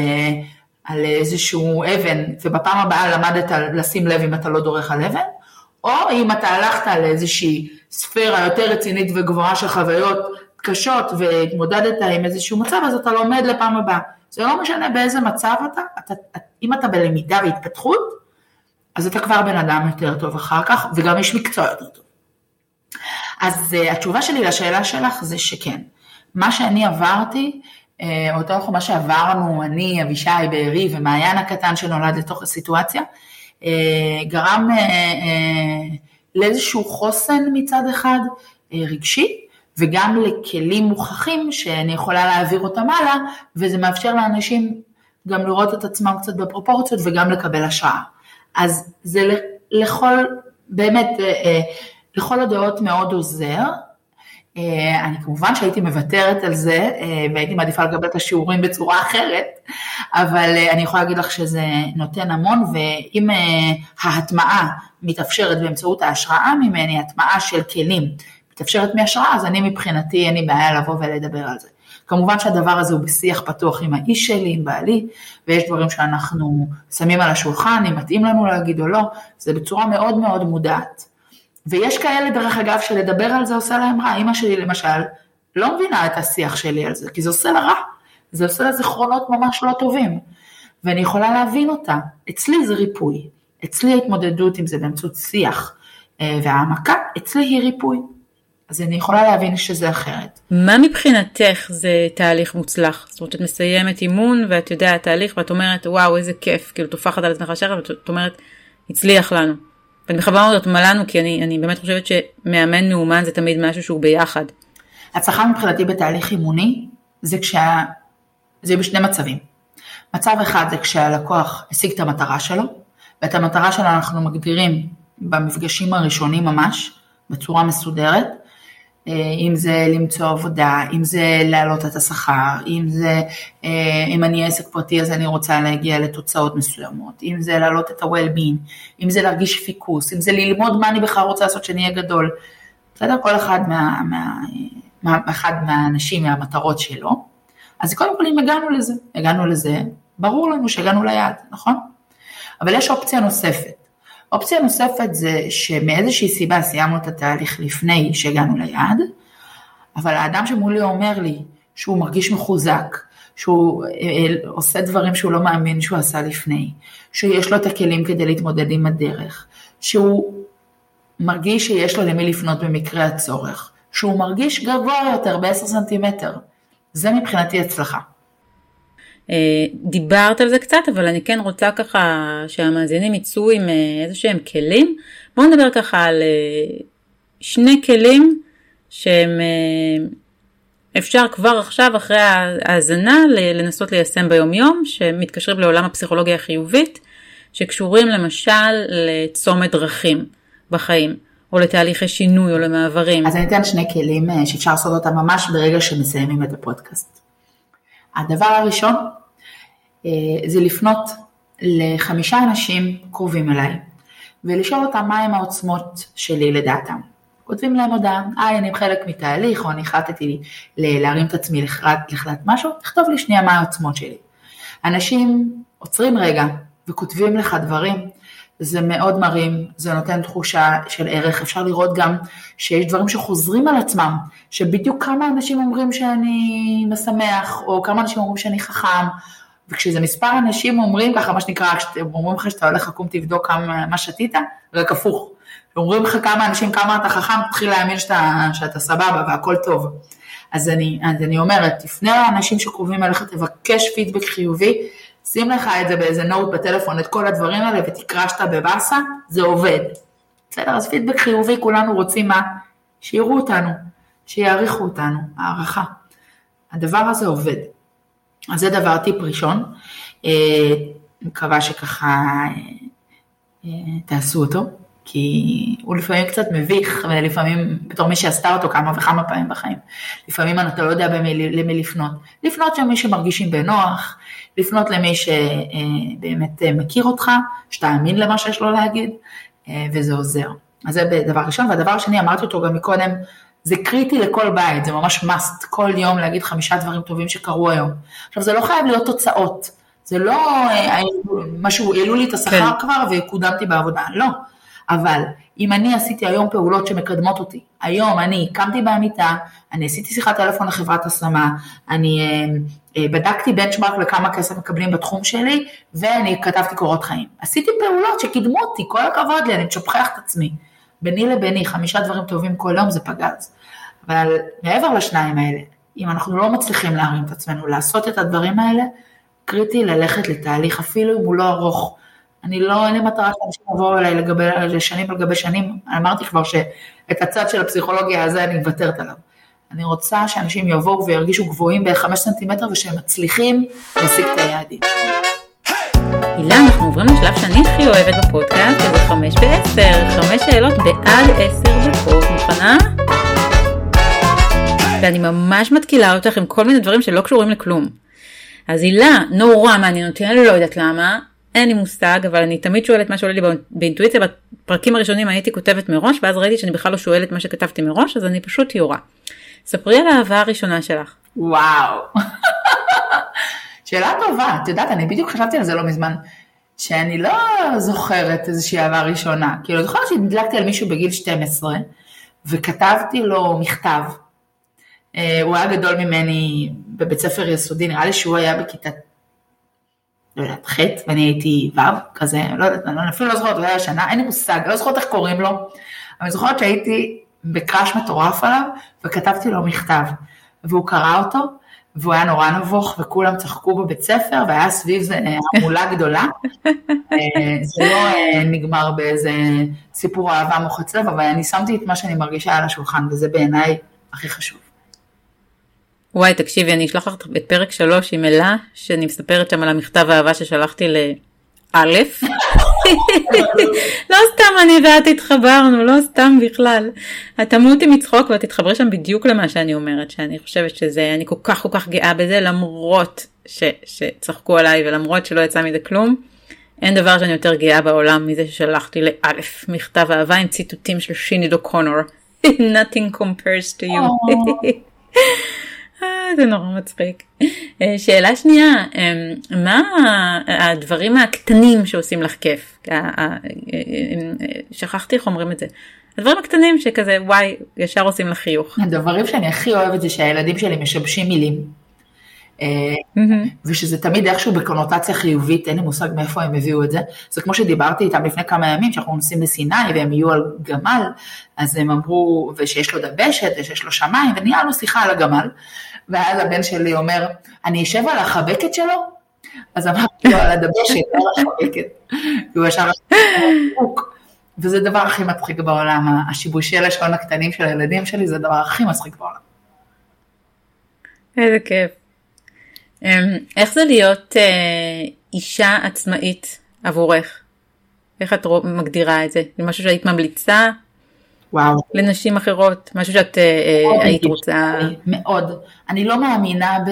על איזשהו אבן, ובפעם הבאה למדת לשים לב אם אתה לא דורך על אבן, או אם אתה הלכת לאיזושהי ספירה יותר רצינית וגבוהה של חוויות קשות והתמודדת עם איזשהו מצב, אז אתה לומד לפעם הבאה. זה לא משנה באיזה מצב אתה, אתה, אם אתה בלמידה והתפתחות, אז אתה כבר בן אדם יותר טוב אחר כך, וגם יש מקצוע יותר טוב. אז uh, התשובה שלי לשאלה שלך זה שכן. מה שאני עברתי, uh, אותו מה שעברנו, אני, אבישי, בארי ומעיין הקטן שנולד לתוך הסיטואציה, uh, גרם uh, uh, לאיזשהו חוסן מצד אחד uh, רגשי, וגם לכלים מוכחים שאני יכולה להעביר אותם הלאה, וזה מאפשר לאנשים גם לראות את עצמם קצת בפרופורציות וגם לקבל השראה. אז זה לכל, באמת, אה, אה, לכל הדעות מאוד עוזר. אה, אני כמובן שהייתי מוותרת על זה והייתי מעדיפה לקבל את השיעורים בצורה אחרת, אבל אני יכולה להגיד לך שזה נותן המון ואם ההטמעה מתאפשרת באמצעות ההשראה ממני, הטמעה של כלים מתאפשרת מהשראה, אז אני מבחינתי אין לי בעיה לבוא ולדבר על זה. כמובן שהדבר הזה הוא בשיח פתוח עם האיש שלי, עם בעלי, ויש דברים שאנחנו שמים על השולחן, אם מתאים לנו להגיד או לא, זה בצורה מאוד מאוד מודעת. ויש כאלה דרך אגב שלדבר על זה עושה להם רע, אימא שלי למשל לא מבינה את השיח שלי על זה, כי זה עושה לה רע, זה עושה לה זיכרונות ממש לא טובים, ואני יכולה להבין אותה, אצלי זה ריפוי, אצלי ההתמודדות עם זה באמצעות שיח אה, והעמקה, אצלי היא ריפוי. אז אני יכולה להבין שזה אחרת. מה מבחינתך זה תהליך מוצלח? זאת אומרת, את מסיימת אימון ואת יודעת תהליך ואת אומרת, וואו, איזה כיף, כאילו טופחת על עצמך שרף ואת אומרת, הצליח לנו. ואני בכוונה אומרת מה לנו, כי אני, אני באמת חושבת שמאמן מאומן זה תמיד משהו שהוא ביחד. הצלחה מבחינתי בתהליך אימוני זה כשה... זה בשני מצבים. מצב אחד זה כשהלקוח השיג את המטרה שלו, ואת המטרה שלו אנחנו מגדירים במפגשים הראשונים ממש, בצורה מסודרת, אם זה למצוא עבודה, אם זה להעלות את השכר, אם זה, אה, אם אני עסק פרטי אז אני רוצה להגיע לתוצאות מסוימות, אם זה להעלות את ה-well-being, אם זה להרגיש פיקוס, אם זה ללמוד מה אני בכלל רוצה לעשות שאני אהיה גדול. בסדר? כל אחד מה, מה, מה, אחד מהאנשים, מהמטרות שלו. אז קודם כל אם הגענו לזה, הגענו לזה, ברור לנו שהגענו ליעד, נכון? אבל יש אופציה נוספת. אופציה נוספת זה שמאיזושהי סיבה סיימנו את התהליך לפני שהגענו ליעד, אבל האדם שמולי אומר לי שהוא מרגיש מחוזק, שהוא אה, אה, עושה דברים שהוא לא מאמין שהוא עשה לפני, שיש לו את הכלים כדי להתמודד עם הדרך, שהוא מרגיש שיש לו למי לפנות במקרה הצורך, שהוא מרגיש גבוה יותר ב-10 סנטימטר. זה מבחינתי הצלחה. אה, דיברת על זה קצת, אבל אני כן רוצה ככה שהמאזינים יצאו עם אה, איזה שהם כלים. בואו נדבר ככה על אה, שני כלים שהם אפשר כבר עכשיו אחרי ההאזנה לנסות ליישם ביום יום, שמתקשרים לעולם הפסיכולוגיה החיובית, שקשורים למשל לצומת דרכים בחיים. או לתהליכי שינוי או למעברים. אז אני אתן שני כלים שאפשר לעשות אותם ממש ברגע שמסיימים את הפודקאסט. הדבר הראשון אה, זה לפנות לחמישה אנשים קרובים אליי ולשאול אותם מהם העוצמות שלי לדעתם. כותבים להם הודעה, היי אני חלק מתהליך או אני החלטתי להרים את עצמי לחלט משהו, תכתוב לי שנייה מה העוצמות שלי. אנשים עוצרים רגע וכותבים לך דברים, זה מאוד מרים, זה נותן תחושה של ערך, אפשר לראות גם שיש דברים שחוזרים על עצמם, שבדיוק כמה אנשים אומרים שאני משמח, או כמה אנשים אומרים שאני חכם, וכשזה מספר אנשים אומרים ככה, מה שנקרא, אומרים לך שאתה הולך לקום תבדוק כמה, מה שתית, רק הפוך. אומרים לך כמה אנשים, כמה אתה חכם, תתחיל להאמין שאתה, שאתה סבבה והכל טוב. אז אני, אז אני אומרת, תפנה לאנשים שקרובים אליך, תבקש פידבק חיובי, שים לך את זה באיזה נוט בטלפון, את כל הדברים האלה, ותקרא שאתה בבאסה, זה עובד. בסדר, אז פידבק חיובי, כולנו רוצים מה? שיראו אותנו, שיעריכו אותנו, הערכה. הדבר הזה עובד. אז זה דבר טיפ ראשון, אה, מקווה שככה אה, אה, תעשו אותו, כי הוא לפעמים קצת מביך, ולפעמים בתור מי שעשתה אותו כמה וכמה פעמים בחיים, לפעמים אתה לא יודע במי, למי לפנות. לפנות למי שמרגישים בנוח, לפנות למי שבאמת מכיר אותך, שתאמין למה שיש לו להגיד, וזה עוזר. אז זה דבר ראשון, והדבר השני, אמרתי אותו גם מקודם, זה קריטי לכל בית, זה ממש must, כל יום להגיד חמישה דברים טובים שקרו היום. עכשיו זה לא חייב להיות תוצאות, זה לא אה, משהו, העלו לי את השכר כן. כבר וקודמתי בעבודה, לא. אבל אם אני עשיתי היום פעולות שמקדמות אותי, היום אני קמתי בעמיתה, אני עשיתי שיחת טלפון לחברת השמה, אני אה, אה, בדקתי בנצ'מארק לכמה כסף מקבלים בתחום שלי, ואני כתבתי קורות חיים. עשיתי פעולות שקידמו אותי, כל הכבוד לי, אני משבחח את עצמי. ביני לביני, חמישה דברים טובים כל יום זה פגז. אבל מעבר לשניים האלה, אם אנחנו לא מצליחים להרים את עצמנו לעשות את הדברים האלה, קריטי ללכת לתהליך, אפילו אם הוא לא ארוך. אני לא, אין לי מטרה שאנשים יבואו אליי לגבי, לשנים על גבי שנים, אמרתי כבר שאת הצד של הפסיכולוגיה הזה אני מוותרת עליו. אני רוצה שאנשים יבואו וירגישו גבוהים בחמש סנטימטר ושהם מצליחים להשיג את היעדים. הילה, אנחנו עוברים לשלב שאני הכי אוהבת בפודקאסט, שזה חמש בעשר, חמש שאלות בעד עשר דקות, מוכנה? ואני ממש מתקילה אותך עם כל מיני דברים שלא קשורים לכלום. אז הילה, נורא מעניין אותי, אני לא יודעת למה, אין לי מושג, אבל אני תמיד שואלת מה שעולה לי באינטואיציה, בפרקים הראשונים הייתי כותבת מראש, ואז ראיתי שאני בכלל לא שואלת מה שכתבתי מראש, אז אני פשוט יורה. ספרי על האהבה הראשונה שלך. וואו. <laughs> שאלה טובה, את יודעת, אני בדיוק חשבתי על זה לא מזמן, שאני לא זוכרת איזושהי אהבה ראשונה. כאילו, זוכרת שהדלקתי על מישהו בגיל 12, וכתבתי לו מכתב. אה, הוא היה גדול ממני בבית ספר יסודי, נראה לי שהוא היה בכיתה, לא יודעת, ח' ואני הייתי ו', כזה, לא יודעת, אני אפילו לא זוכרת, הוא היה שנה, אין לי מושג, לא זוכרת איך קוראים לו, אבל אני זוכרת שהייתי בקראש מטורף עליו, וכתבתי לו מכתב, והוא קרא אותו, והוא היה נורא נבוך וכולם צחקו בבית ספר והיה סביב זה המולה גדולה. אה, זה לא אה, נגמר באיזה סיפור אהבה מוחץ לב, אבל אני שמתי את מה שאני מרגישה על השולחן וזה בעיניי הכי חשוב. וואי תקשיבי אני אשלח לך את פרק שלוש עם אלה שאני מספרת שם על המכתב האהבה ששלחתי לאלף. <laughs> לא סתם אני ואת התחברנו, לא סתם בכלל. את תמותי מצחוק ואת תתחברי שם בדיוק למה שאני אומרת, שאני חושבת שזה, אני כל כך כל כך גאה בזה, למרות ש, שצחקו עליי ולמרות שלא יצא מזה כלום. אין דבר שאני יותר גאה בעולם מזה ששלחתי לאלף מכתב אהבה עם ציטוטים של שיני קונור. <laughs> Nothing compares to you. <laughs> אה, זה נורא מצחיק. אה, שאלה שנייה, אה, מה הדברים הקטנים שעושים לך כיף? שכחתי איך אומרים את זה. הדברים הקטנים שכזה וואי ישר עושים לך חיוך. הדברים שאני הכי אוהבת זה שהילדים שלי משבשים מילים. ושזה תמיד איכשהו בקונוטציה חיובית, אין לי מושג מאיפה הם הביאו את זה. זה כמו שדיברתי איתם לפני כמה ימים, שאנחנו נוסעים לסיני והם יהיו על גמל, אז הם אמרו, ושיש לו דבשת ושיש לו שמיים, ונהיה לו שיחה על הגמל. ואז הבן שלי אומר, אני אשב על החבקת שלו? אז אמרתי לו, על הדבשת, על החבקת. והוא ישר וזה הדבר הכי מצחיק בעולם, השיבושי לשון הקטנים של הילדים שלי זה הדבר הכי מצחיק בעולם. איזה כיף. אמ, איך זה להיות אה, אישה עצמאית עבורך? איך את מגדירה את זה? זה משהו שהיית ממליצה? וואו. לנשים אחרות? משהו שאת אה, אה, היית רוצה... מאוד. אני לא מאמינה ב...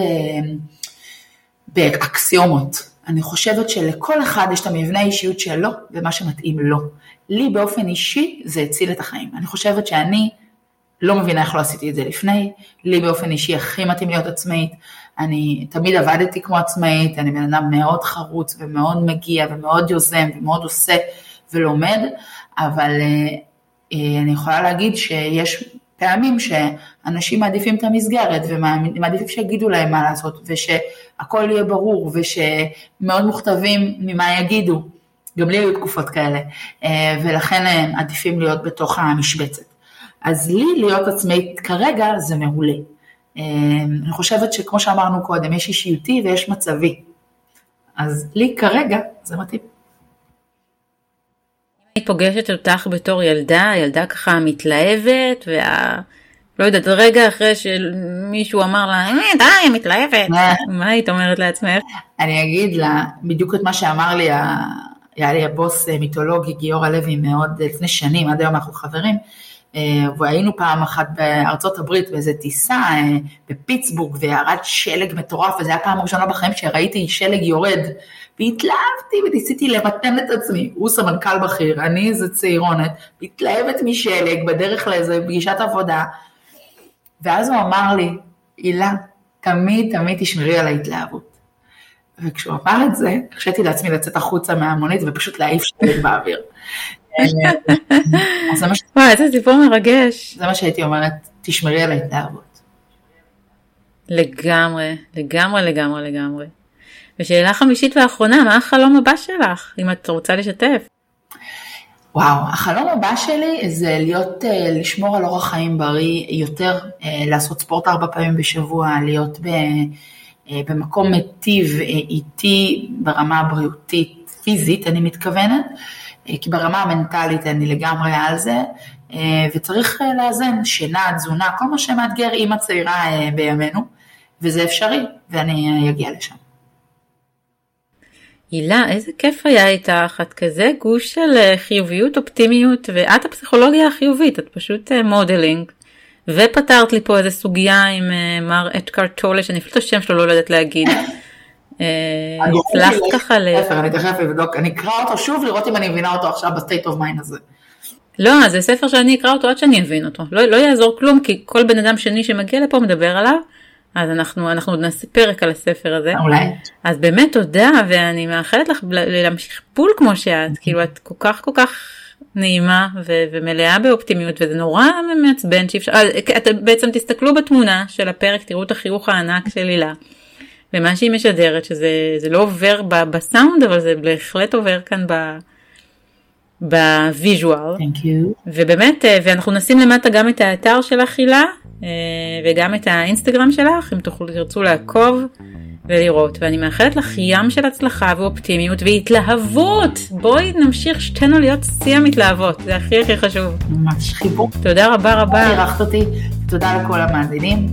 באקסיומות. אני חושבת שלכל אחד יש את המבנה האישיות שלו ומה שמתאים לו. לי באופן אישי זה הציל את החיים. אני חושבת שאני לא מבינה איך לא עשיתי את זה לפני, לי באופן אישי הכי מתאים להיות עצמאית. אני תמיד עבדתי כמו עצמאית, אני בן אדם מאוד חרוץ ומאוד מגיע ומאוד יוזם ומאוד עושה ולומד, אבל אה, אני יכולה להגיד שיש פעמים שאנשים מעדיפים את המסגרת ומעדיפים שיגידו להם מה לעשות ושהכל יהיה ברור ושמאוד מוכתבים ממה יגידו. גם לי היו תקופות כאלה אה, ולכן הם עדיפים להיות בתוך המשבצת. אז לי להיות עצמאית כרגע זה מעולה. אה, אני חושבת שכמו שאמרנו קודם, יש אישיותי ויש מצבי. אז לי כרגע זה מתאים. אני פוגשת אותך בתור ילדה, ילדה ככה מתלהבת, וה... לא יודעת, רגע אחרי שמישהו אמר לה, אה, די, מתלהבת, מה היית אומרת לעצמך? אני אגיד לה בדיוק את מה שאמר לי, היה לי הבוס אה, מיתולוגי גיורא לוי מאוד לפני שנים, עד היום אנחנו חברים, אה, והיינו פעם אחת בארצות הברית באיזה טיסה בפיטסבורג וירד שלג מטורף וזו הייתה פעם ראשונה בחיים שראיתי שלג יורד והתלהבתי וניסיתי למתן את עצמי, הוא סמנכ"ל בכיר, אני איזה צעירונת, מתלהבת משלג בדרך לאיזה פגישת עבודה, ואז הוא אמר לי, הילה, תמיד תמיד תשמרי על ההתלהבות. וכשהוא אמר את זה, הרשיתי לעצמי לצאת החוצה מהמונית ופשוט להעיף שלג <laughs> באוויר. וואי, איזה סיפור מרגש. זה מה שהייתי אומרת, תשמרי על ההתלהבות. לגמרי, לגמרי, לגמרי, לגמרי. ושאלה חמישית ואחרונה, מה החלום הבא שלך, אם את רוצה לשתף? וואו, החלום הבא שלי זה להיות, אה, לשמור על אורח חיים בריא יותר, אה, לעשות ספורט ארבע פעמים בשבוע, להיות אה, במקום מיטיב איתי ברמה הבריאותית, פיזית אני מתכוונת, כי ברמה המנטלית אני לגמרי על זה, וצריך לאזן שינה, תזונה, כל מה שמאתגר אימא צעירה בימינו, וזה אפשרי, ואני אגיע לשם. הילה, איזה כיף היה איתך, את כזה גוש של אה, חיוביות, אופטימיות, ואת הפסיכולוגיה החיובית, את פשוט אה, modeling. ופתרת לי פה איזה סוגיה עם uh, מר אקהרט טולה, שאני אפילו את השם שלו לא יודעת להגיד. הצלחת ככה ל... אני תכף אבדוק, אני אקרא אותו שוב לראות אם אני מבינה אותו עכשיו ב state of mind הזה. לא, זה ספר שאני אקרא אותו עד שאני אבין אותו. לא, לא יעזור כלום, כי כל בן אדם שני שמגיע לפה מדבר עליו, אז אנחנו, אנחנו עוד נעשה פרק על הספר הזה. אולי. אז באמת תודה, ואני מאחלת לך להמשיך בול כמו שאת, כאילו את כל כך כל כך נעימה ו- ומלאה באופטימיות, וזה נורא מעצבן שאי אפשר, אתם בעצם תסתכלו בתמונה של הפרק, תראו את החיוך הענק של הילה. ומה שהיא משדרת, שזה לא עובר בסאונד, אבל זה בהחלט עובר כאן ב... ב visual. ובאמת, אה, ואנחנו נשים למטה גם את האתר של הילה, אה, וגם את האינסטגרם שלך, אם תוכלו, תרצו לעקוב ולראות. ואני מאחלת לך ים של הצלחה ואופטימיות והתלהבות. בואי נמשיך שתינו להיות שיא המתלהבות, זה הכי הכי חשוב. ממש חיבוק. תודה רבה רבה. אירחת אותי, תודה לכל המאזינים.